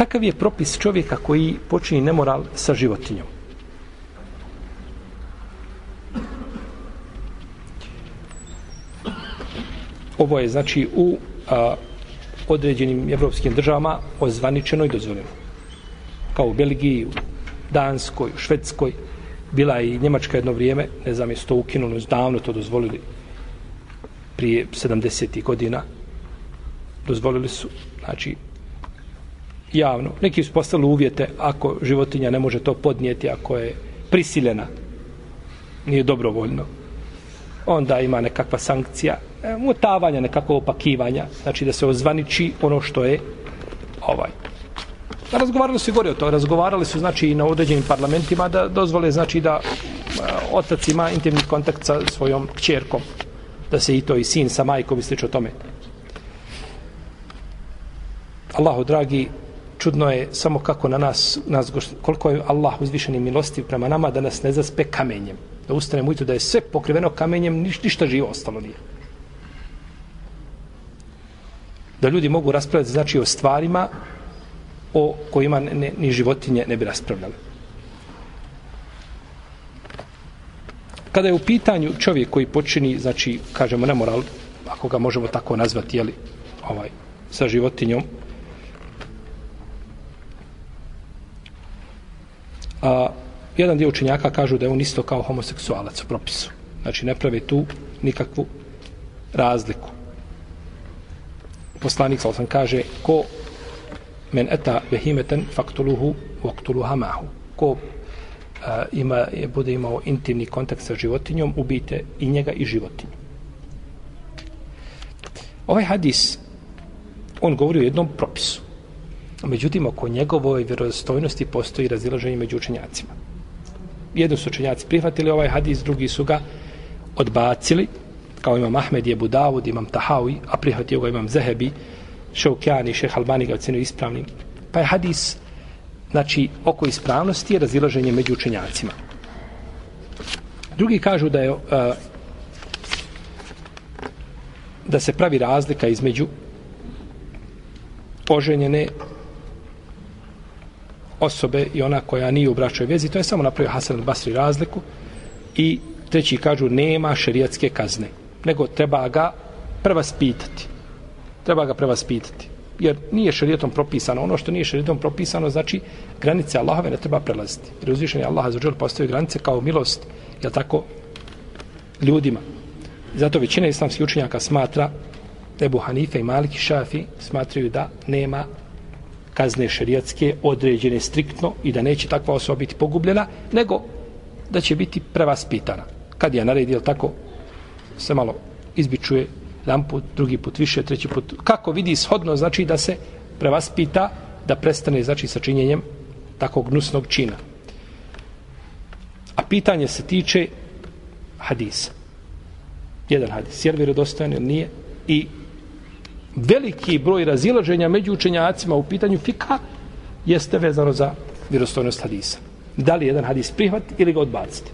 Kakav je propis čovjeka koji počini nemoral sa životinjom? Ovo je znači u a, određenim evropskim državama ozvaničeno i dozvoljeno. Kao u Belgiji, u Danskoj, u Švedskoj, bila je i Njemačka jedno vrijeme, ne znam, je to ukinulo, davno to dozvolili prije 70. godina. Dozvolili su, znači, javno. Neki su postavili uvjete ako životinja ne može to podnijeti, ako je prisiljena, nije dobrovoljno, onda ima nekakva sankcija, e, mutavanja, nekakvo opakivanja, znači da se ozvaniči ono što je ovaj. Razgovarali su i gore o to, razgovarali su znači i na određenim parlamentima da dozvole znači da e, otac ima intimni kontakt sa svojom kćerkom, da se i to i sin sa majkom i slično tome. Allahu dragi, čudno je samo kako na nas, nas koliko je Allah uzvišeni milostiv prema nama da nas ne zaspe kamenjem. Da ustane ujutro da je sve pokriveno kamenjem, niš, ništa živo ostalo nije. Da ljudi mogu raspravljati znači o stvarima o kojima ne, ne, ni životinje ne bi raspravljali. Kada je u pitanju čovjek koji počini, znači, kažemo, nemoral, ako ga možemo tako nazvati, jeli, ovaj, sa životinjom, A, jedan dio učenjaka kažu da je on isto kao homoseksualac u propisu. Znači ne pravi tu nikakvu razliku. Poslanik sam kaže ko men eta vehimeten faktuluhu vaktuluha mahu. Ko a, ima, je, bude imao intimni kontakt sa životinjom, ubijte i njega i životinju. Ovaj hadis, on govori o jednom propisu. Međutim, oko njegovoj vjerozostojnosti postoji razilaženje među učenjacima. Jedni su učenjaci prihvatili ovaj hadis, drugi su ga odbacili, kao imam Ahmed je Budavud, imam Tahawi, a prihvatio ga imam Zehebi, Šaukjani, Šeh Albani ga ocenio ispravnim. Pa je hadis, znači, oko ispravnosti je razilaženje među učenjacima. Drugi kažu da je uh, da se pravi razlika između poženjene osobe i ona koja nije u bračoj vezi, to je samo napravio Hasan al-Basri razliku i treći kažu nema šerijatske kazne, nego treba ga prva spitati. Treba ga prva spitati. Jer nije šerijatom propisano. Ono što nije šerijatom propisano, znači granice Allahove ne treba prelaziti. Jer uzvišenje Allaha za džel postoji granice kao milost, je tako, ljudima. Zato većina islamskih učenjaka smatra Ebu Hanife i Maliki Šafi smatraju da nema kazne šerijatske određene striktno i da neće takva osoba biti pogubljena, nego da će biti prevaspitana. Kad je naredio tako, se malo izbičuje jedan put, drugi put više, treći put. Kako vidi shodno, znači da se prevaspita, da prestane znači sa činjenjem takvog gnusnog čina. A pitanje se tiče hadisa. Jedan hadis, jer vjerodostojan ili nije? I veliki broj razilaženja među učenjacima u pitanju fika jeste vezano za vjerostojnost hadisa. Da li jedan hadis prihvat ili ga odbaciti.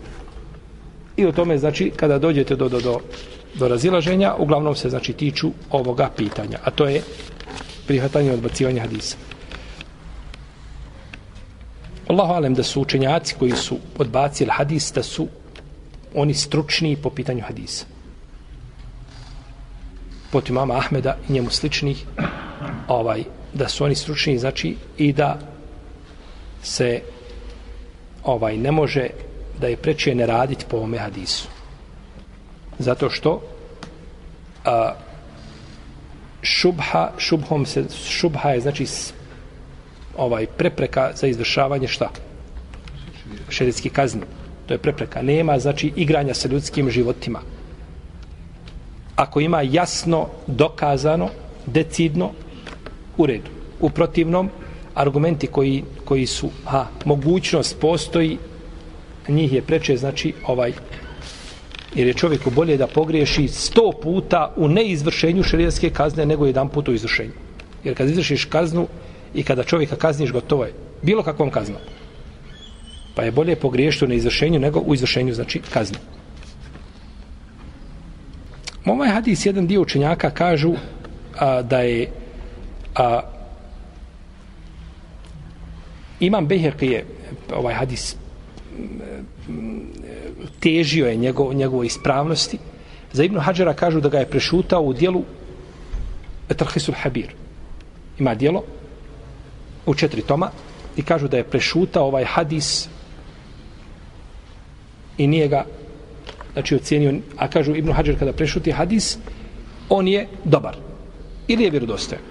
I o tome, znači, kada dođete do, do, do, do razilaženja, uglavnom se, znači, tiču ovoga pitanja. A to je prihvatanje i odbacivanje hadisa. Allahu alem da su učenjaci koji su odbacili hadis, da su oni stručni po pitanju hadisa poti mama Ahmeda i njemu sličnih ovaj da su oni stručni znači i da se ovaj ne može da je preče ne raditi po ome hadisu. Zato što a, šubha šubhom se šubha je znači ovaj prepreka za izvršavanje šta? Šerijski kazni to je prepreka. Nema znači igranja sa ljudskim životima ako ima jasno dokazano, decidno, u redu. U protivnom, argumenti koji, koji su, ha, mogućnost postoji, njih je preče, znači, ovaj, jer je čovjeku bolje da pogriješi sto puta u neizvršenju šarijanske kazne nego jedan put u izvršenju. Jer kad izvršiš kaznu i kada čovjeka kazniš, gotovo je. Bilo kakvom kaznom. Pa je bolje pogriješiti u neizvršenju nego u izvršenju, znači, kaznu. Ovaj hadis, jedan dio učenjaka kažu a, da je a, Imam Beheki je ovaj hadis težio je njegov, njegovoj ispravnosti. Za Ibnu Hadžara kažu da ga je prešutao u dijelu Etarhisul Habir. Ima dijelo u četiri toma i kažu da je prešutao ovaj hadis i nije ga znači ocjenio, a kažu Ibnu Hajar kada prešuti hadis, on je dobar. Ili je vjerodostojan.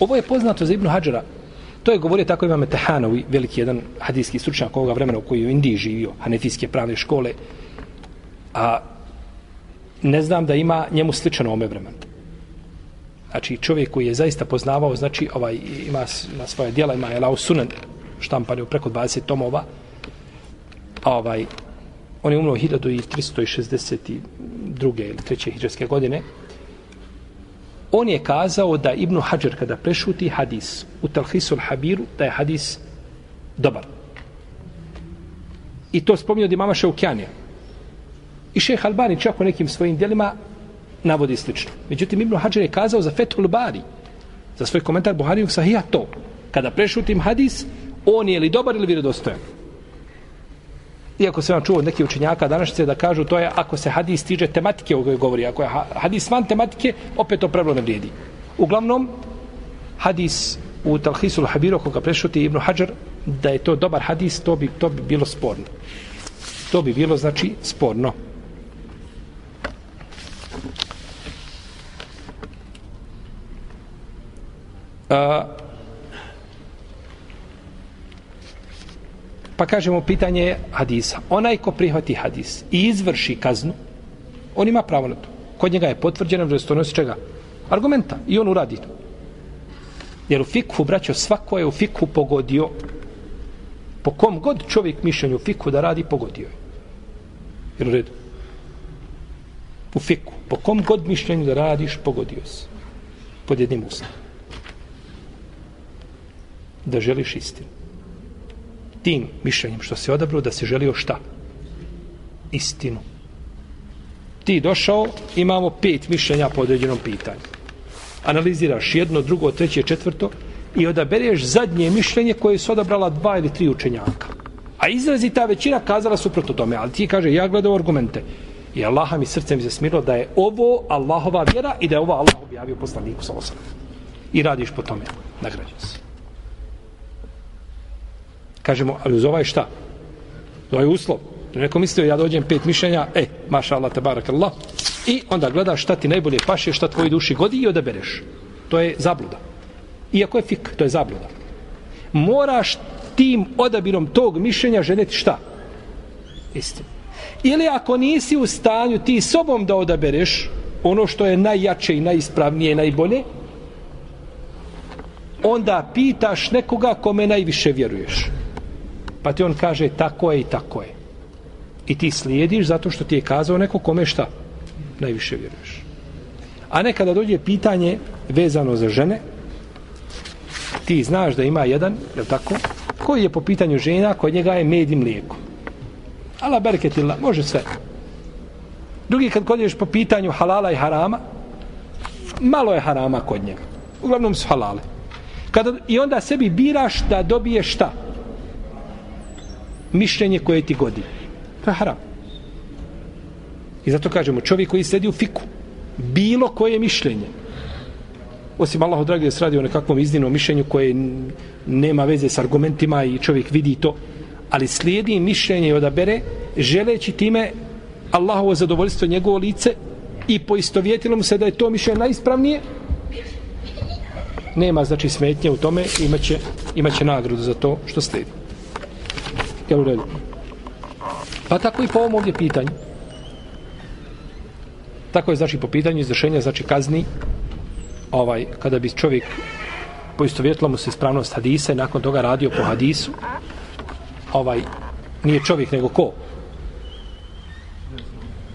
Ovo je poznato za Ibnu Hadžara. To je govorio tako imame Tehanovi, veliki jedan hadijski stručnjak ovoga vremena u kojoj u Indiji živio, hanefijske pravne škole. A ne znam da ima njemu sličan ome vremenu. Znači čovjek koji je zaista poznavao, znači ovaj ima na svoje djela, ima Elau Sunan, štampan je preko 20 tomova, a ovaj, on je umro 1362. ili 3. hijđarske godine, on je kazao da Ibnu Hajar kada prešuti hadis u Talhisul Habiru, da je hadis dobar. I to spominje od imama Šaukjanija. I šeh Albani čak u nekim svojim dijelima navodi slično. Međutim, Ibnu Hajar je kazao za Fethul Bari, za svoj komentar Buharijog sahija to. Kada prešutim hadis, on je li dobar ili vjerodostojan? Iako se vam čuo od nekih učenjaka današnjice da kažu to je ako se hadis tiže tematike o kojoj govori. Ako je hadis van tematike, opet to pravilo ne vrijedi. Uglavnom, hadis u Talhisul Habiru koga prešuti Ibnu Hajar, da je to dobar hadis, to bi, to bi bilo sporno. To bi bilo, znači, sporno. Uh, Pa kažemo pitanje hadisa. Onaj ko prihvati hadis i izvrši kaznu, on ima pravo na to. Kod njega je potvrđeno da se čega? Argumenta. I on uradi to. Jer u fikhu, braćo, svako je u fikhu pogodio po kom god čovjek mišljenju u fikhu da radi, pogodio je. Jer u redu. U fikhu. Po kom god mišljenju da radiš, pogodio se. Pod jednim ustavom. Da želiš istinu tim mišljenjem što se odabrao da se želio šta? Istinu. Ti došao, imamo pet mišljenja po određenom pitanju. Analiziraš jedno, drugo, treće, četvrto i odabereš zadnje mišljenje koje su odabrala dva ili tri učenjaka. A izrazi ta većina kazala suprotno tome, ali ti kaže, ja gledam argumente. I Allah mi srcem se smirilo da je ovo Allahova vjera i da je ovo Allah objavio poslaniku sa osam. I radiš po tome. Nagrađen se kažemo, ali uz ovaj šta? To ovaj je uslov. To neko mislio, ja dođem pet mišljenja, e, maša Allah, tabarak Allah, i onda gledaš šta ti najbolje paše, šta tvoji duši godi i odabereš. To je zabluda. Iako je fik, to je zabluda. Moraš tim odabirom tog mišljenja ženeti šta? Istinu. Ili ako nisi u stanju ti sobom da odabereš ono što je najjače i najispravnije i najbolje, onda pitaš nekoga kome najviše vjeruješ. Pa ti on kaže tako je i tako je. I ti slijediš zato što ti je kazao neko kome šta najviše vjeruješ. A nekada dođe pitanje vezano za žene, ti znaš da ima jedan, je tako, koji je po pitanju žena, kod njega je med i mlijeko. Ala berketila, može sve. Drugi kad kodješ po pitanju halala i harama, malo je harama kod njega. Uglavnom su halale. Kada, I onda sebi biraš da dobiješ šta? Mišljenje koje ti godi. To je haram. I zato kažemo, čovjek koji sedi u fiku, bilo koje mišljenje, osim Allaho dragi da se radi o nekakvom izdinom mišljenju koje nema veze s argumentima i čovjek vidi to, ali slijedi mišljenje i odabere, želeći time Allahovo zadovoljstvo njegovo lice i poistovjetilo mu se da je to mišljenje najispravnije, nema znači smetnje u tome, imaće, imaće nagradu za to što slijedi. Jel u redu? Pa tako i po ovom ovdje pitanju. Tako je znači po pitanju izvršenja znači kazni ovaj kada bi čovjek poistovjetilo mu se ispravnost hadisa i nakon toga radio po hadisu ovaj nije čovjek nego ko?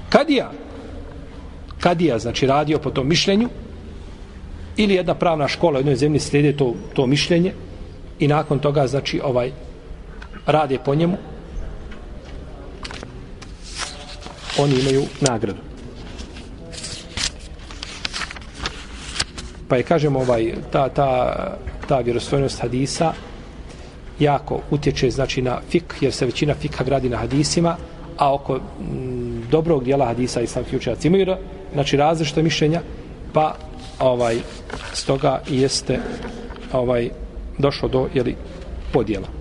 Kadija Kadija znači radio po tom mišljenju ili jedna pravna škola u jednoj zemlji slijede to, to mišljenje i nakon toga znači ovaj rade po njemu, oni imaju nagradu. Pa je, kažemo, ovaj, ta, ta, ta vjerostojnost hadisa jako utječe znači na fik, jer se većina fika gradi na hadisima, a oko m, dobrog dijela hadisa islamski učenjaci imaju znači različite mišljenja, pa ovaj stoga jeste ovaj došlo do jeli, podjela.